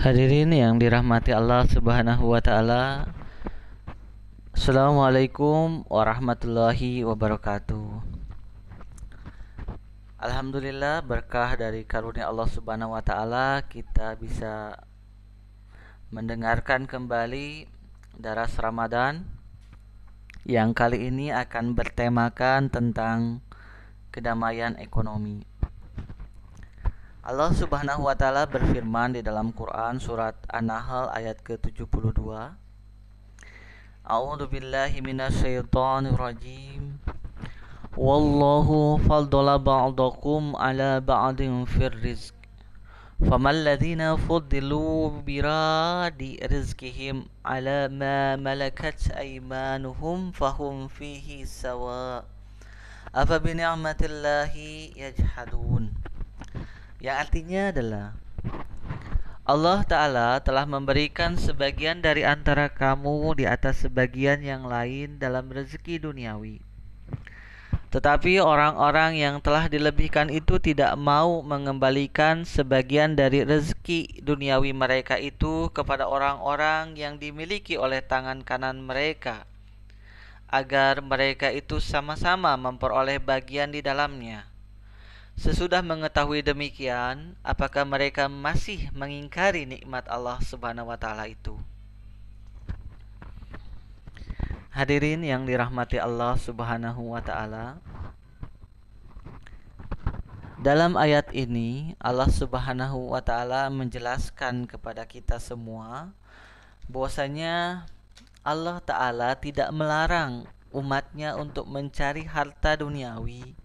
Hadirin yang dirahmati Allah Subhanahu wa taala. Assalamualaikum warahmatullahi wabarakatuh. Alhamdulillah berkah dari karunia Allah Subhanahu wa taala kita bisa mendengarkan kembali daras Ramadan yang kali ini akan bertemakan tentang kedamaian ekonomi. Allah Subhanahu wa taala berfirman di dalam Quran surat An-Nahl ayat ke-72. A'udzu billahi minasyaitonir rajim. Wallahu faddala ba'dakum ala ba'din fir rizq. فما الذين فضلوا براد رزقهم على ما ملكت أيمانهم فهم فيه سواء أفبنعمة الله يجحدون yang artinya adalah Allah Ta'ala telah memberikan sebagian dari antara kamu di atas sebagian yang lain dalam rezeki duniawi. Tetapi orang-orang yang telah dilebihkan itu tidak mau mengembalikan sebagian dari rezeki duniawi mereka itu kepada orang-orang yang dimiliki oleh tangan kanan mereka, agar mereka itu sama-sama memperoleh bagian di dalamnya. Sesudah mengetahui demikian, apakah mereka masih mengingkari nikmat Allah Subhanahu wa taala itu? Hadirin yang dirahmati Allah Subhanahu wa taala. Dalam ayat ini Allah Subhanahu wa taala menjelaskan kepada kita semua bahwasanya Allah taala tidak melarang umatnya untuk mencari harta duniawi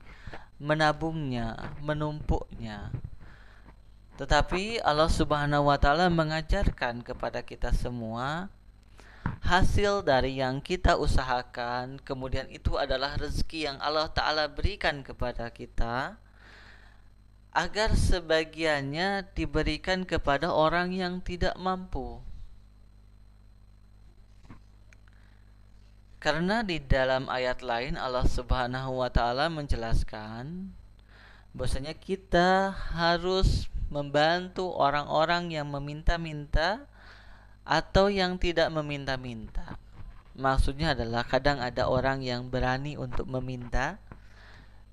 menabungnya, menumpuknya. Tetapi Allah Subhanahu wa taala mengajarkan kepada kita semua hasil dari yang kita usahakan, kemudian itu adalah rezeki yang Allah taala berikan kepada kita agar sebagiannya diberikan kepada orang yang tidak mampu. Karena di dalam ayat lain Allah Subhanahu wa taala menjelaskan bahwasanya kita harus membantu orang-orang yang meminta-minta atau yang tidak meminta-minta. Maksudnya adalah kadang ada orang yang berani untuk meminta,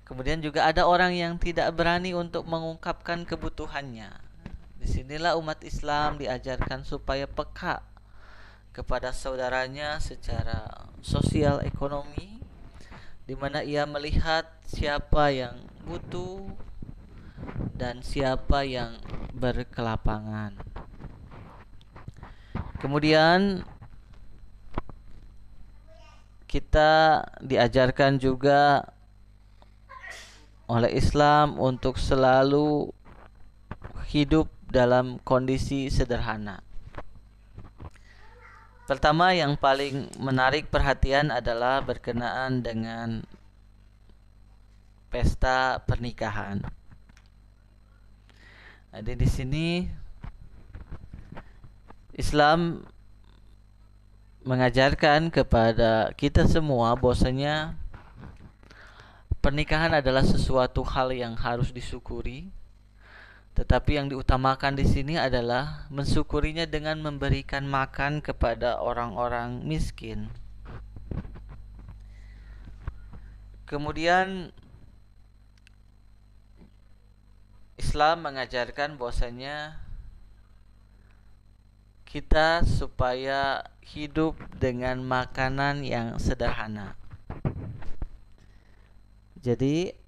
kemudian juga ada orang yang tidak berani untuk mengungkapkan kebutuhannya. Di sinilah umat Islam diajarkan supaya peka kepada saudaranya secara sosial ekonomi di mana ia melihat siapa yang butuh dan siapa yang berkelapangan. Kemudian kita diajarkan juga oleh Islam untuk selalu hidup dalam kondisi sederhana. Pertama yang paling menarik perhatian adalah berkenaan dengan pesta pernikahan. Jadi di sini Islam mengajarkan kepada kita semua bahwasanya pernikahan adalah sesuatu hal yang harus disyukuri tetapi yang diutamakan di sini adalah mensyukurinya dengan memberikan makan kepada orang-orang miskin. Kemudian Islam mengajarkan bahwasanya kita supaya hidup dengan makanan yang sederhana. Jadi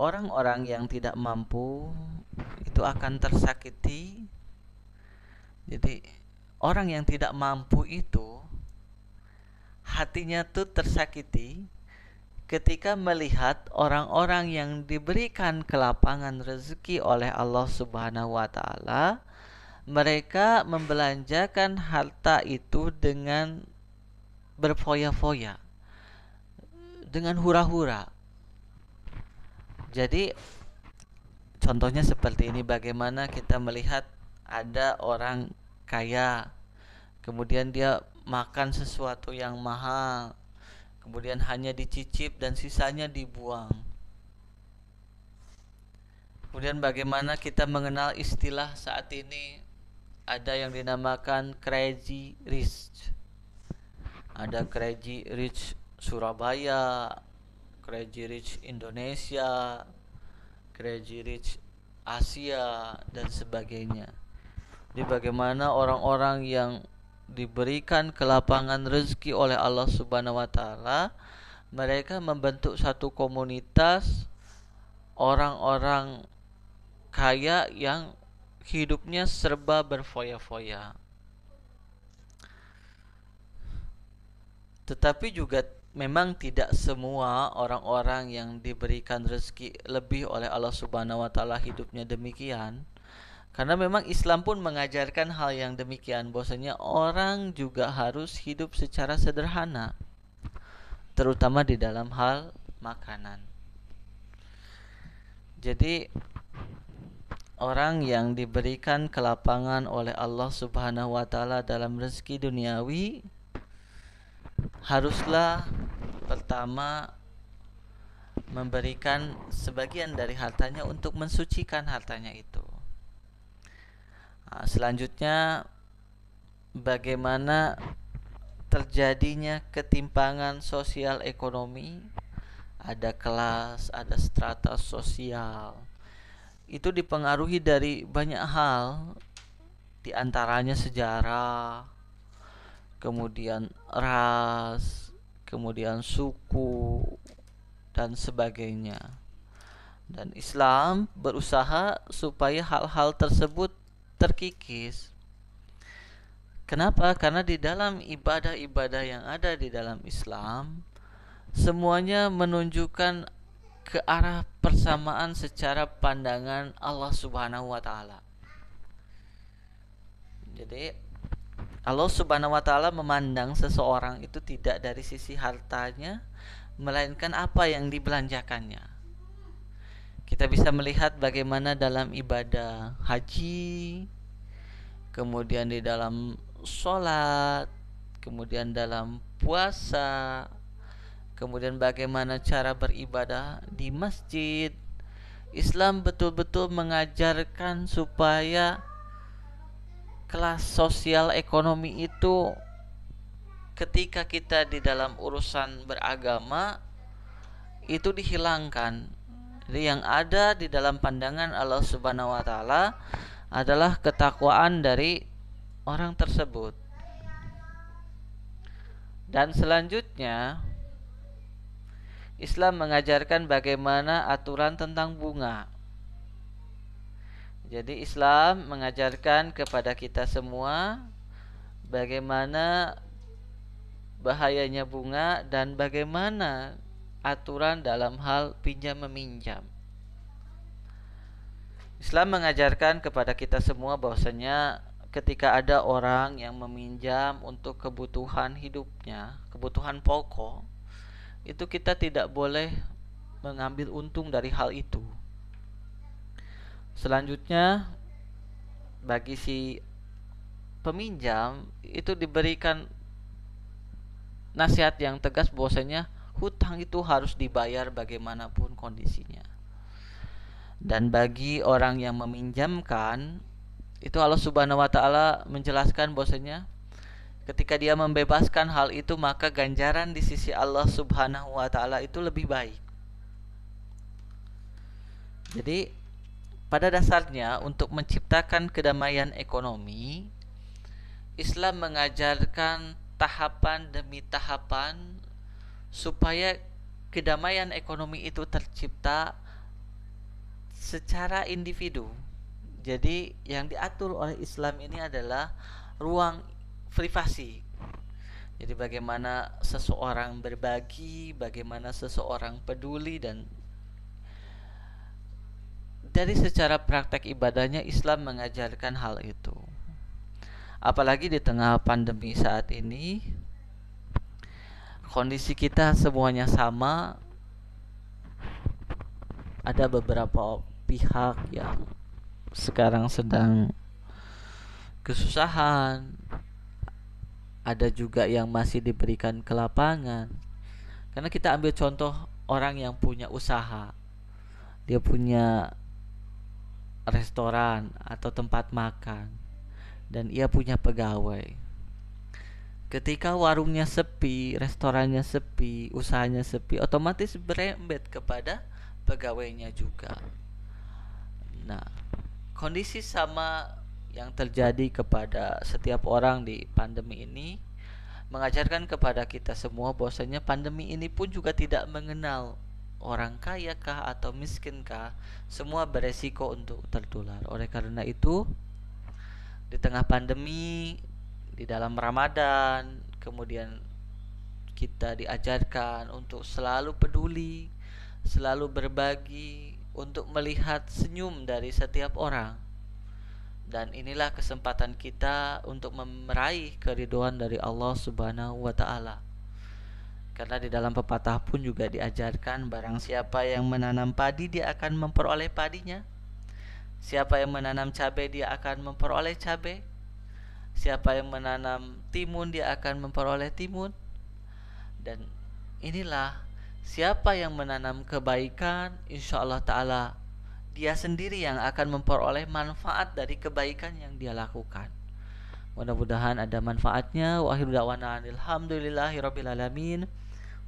orang-orang yang tidak mampu itu akan tersakiti. Jadi orang yang tidak mampu itu hatinya tuh tersakiti ketika melihat orang-orang yang diberikan kelapangan rezeki oleh Allah Subhanahu wa taala mereka membelanjakan harta itu dengan berfoya-foya dengan hura-hura jadi contohnya seperti ini bagaimana kita melihat ada orang kaya kemudian dia makan sesuatu yang mahal kemudian hanya dicicip dan sisanya dibuang Kemudian bagaimana kita mengenal istilah saat ini ada yang dinamakan crazy rich. Ada crazy rich Surabaya, crazy rich Indonesia, crazy rich Asia dan sebagainya. Jadi bagaimana orang-orang yang diberikan kelapangan rezeki oleh Allah Subhanahu wa taala, mereka membentuk satu komunitas orang-orang kaya yang hidupnya serba berfoya-foya. Tetapi juga memang tidak semua orang-orang yang diberikan rezeki lebih oleh Allah Subhanahu wa taala hidupnya demikian. Karena memang Islam pun mengajarkan hal yang demikian bahwasanya orang juga harus hidup secara sederhana terutama di dalam hal makanan. Jadi orang yang diberikan kelapangan oleh Allah Subhanahu wa taala dalam rezeki duniawi haruslah pertama memberikan sebagian dari hartanya untuk mensucikan hartanya itu. Nah, selanjutnya bagaimana terjadinya ketimpangan sosial ekonomi, ada kelas, ada strata sosial, itu dipengaruhi dari banyak hal di antaranya sejarah kemudian ras kemudian suku dan sebagainya dan Islam berusaha supaya hal-hal tersebut terkikis Kenapa? Karena di dalam ibadah-ibadah yang ada di dalam Islam semuanya menunjukkan ke arah persamaan secara pandangan Allah Subhanahu wa taala. Jadi Allah Subhanahu wa taala memandang seseorang itu tidak dari sisi hartanya melainkan apa yang dibelanjakannya. Kita bisa melihat bagaimana dalam ibadah haji, kemudian di dalam sholat, kemudian dalam puasa, kemudian bagaimana cara beribadah di masjid. Islam betul-betul mengajarkan supaya kelas sosial ekonomi itu ketika kita di dalam urusan beragama itu dihilangkan. Jadi yang ada di dalam pandangan Allah Subhanahu wa taala adalah ketakwaan dari orang tersebut. Dan selanjutnya Islam mengajarkan bagaimana aturan tentang bunga. Jadi Islam mengajarkan kepada kita semua bagaimana bahayanya bunga dan bagaimana aturan dalam hal pinjam meminjam. Islam mengajarkan kepada kita semua bahwasanya ketika ada orang yang meminjam untuk kebutuhan hidupnya, kebutuhan pokok, itu kita tidak boleh mengambil untung dari hal itu. Selanjutnya bagi si peminjam itu diberikan nasihat yang tegas bahwasanya hutang itu harus dibayar bagaimanapun kondisinya. Dan bagi orang yang meminjamkan itu Allah Subhanahu wa taala menjelaskan bahwasanya ketika dia membebaskan hal itu maka ganjaran di sisi Allah Subhanahu wa taala itu lebih baik. Jadi pada dasarnya untuk menciptakan kedamaian ekonomi Islam mengajarkan tahapan demi tahapan supaya kedamaian ekonomi itu tercipta secara individu. Jadi yang diatur oleh Islam ini adalah ruang privasi. Jadi bagaimana seseorang berbagi, bagaimana seseorang peduli dan dari secara praktek ibadahnya Islam mengajarkan hal itu. Apalagi di tengah pandemi saat ini kondisi kita semuanya sama. Ada beberapa pihak yang sekarang sedang kesusahan, ada juga yang masih diberikan ke lapangan. Karena kita ambil contoh orang yang punya usaha. Dia punya restoran atau tempat makan dan ia punya pegawai. Ketika warungnya sepi, restorannya sepi, usahanya sepi, otomatis berembet kepada pegawainya juga. Nah, kondisi sama yang terjadi kepada setiap orang di pandemi ini mengajarkan kepada kita semua bahwasanya pandemi ini pun juga tidak mengenal orang kaya kah atau miskin kah, semua beresiko untuk tertular. Oleh karena itu, di tengah pandemi di dalam Ramadan kemudian kita diajarkan untuk selalu peduli selalu berbagi untuk melihat senyum dari setiap orang dan inilah kesempatan kita untuk meraih keriduan dari Allah Subhanahu wa taala. Karena di dalam pepatah pun juga diajarkan barang siapa yang menanam padi dia akan memperoleh padinya Siapa yang menanam cabai dia akan memperoleh cabai. Siapa yang menanam timun dia akan memperoleh timun. Dan inilah siapa yang menanam kebaikan insya Allah Ta'ala dia sendiri yang akan memperoleh manfaat dari kebaikan yang dia lakukan. Mudah-mudahan ada manfaatnya. Wa akhiru da'wana alhamdulillahi rabbil alamin.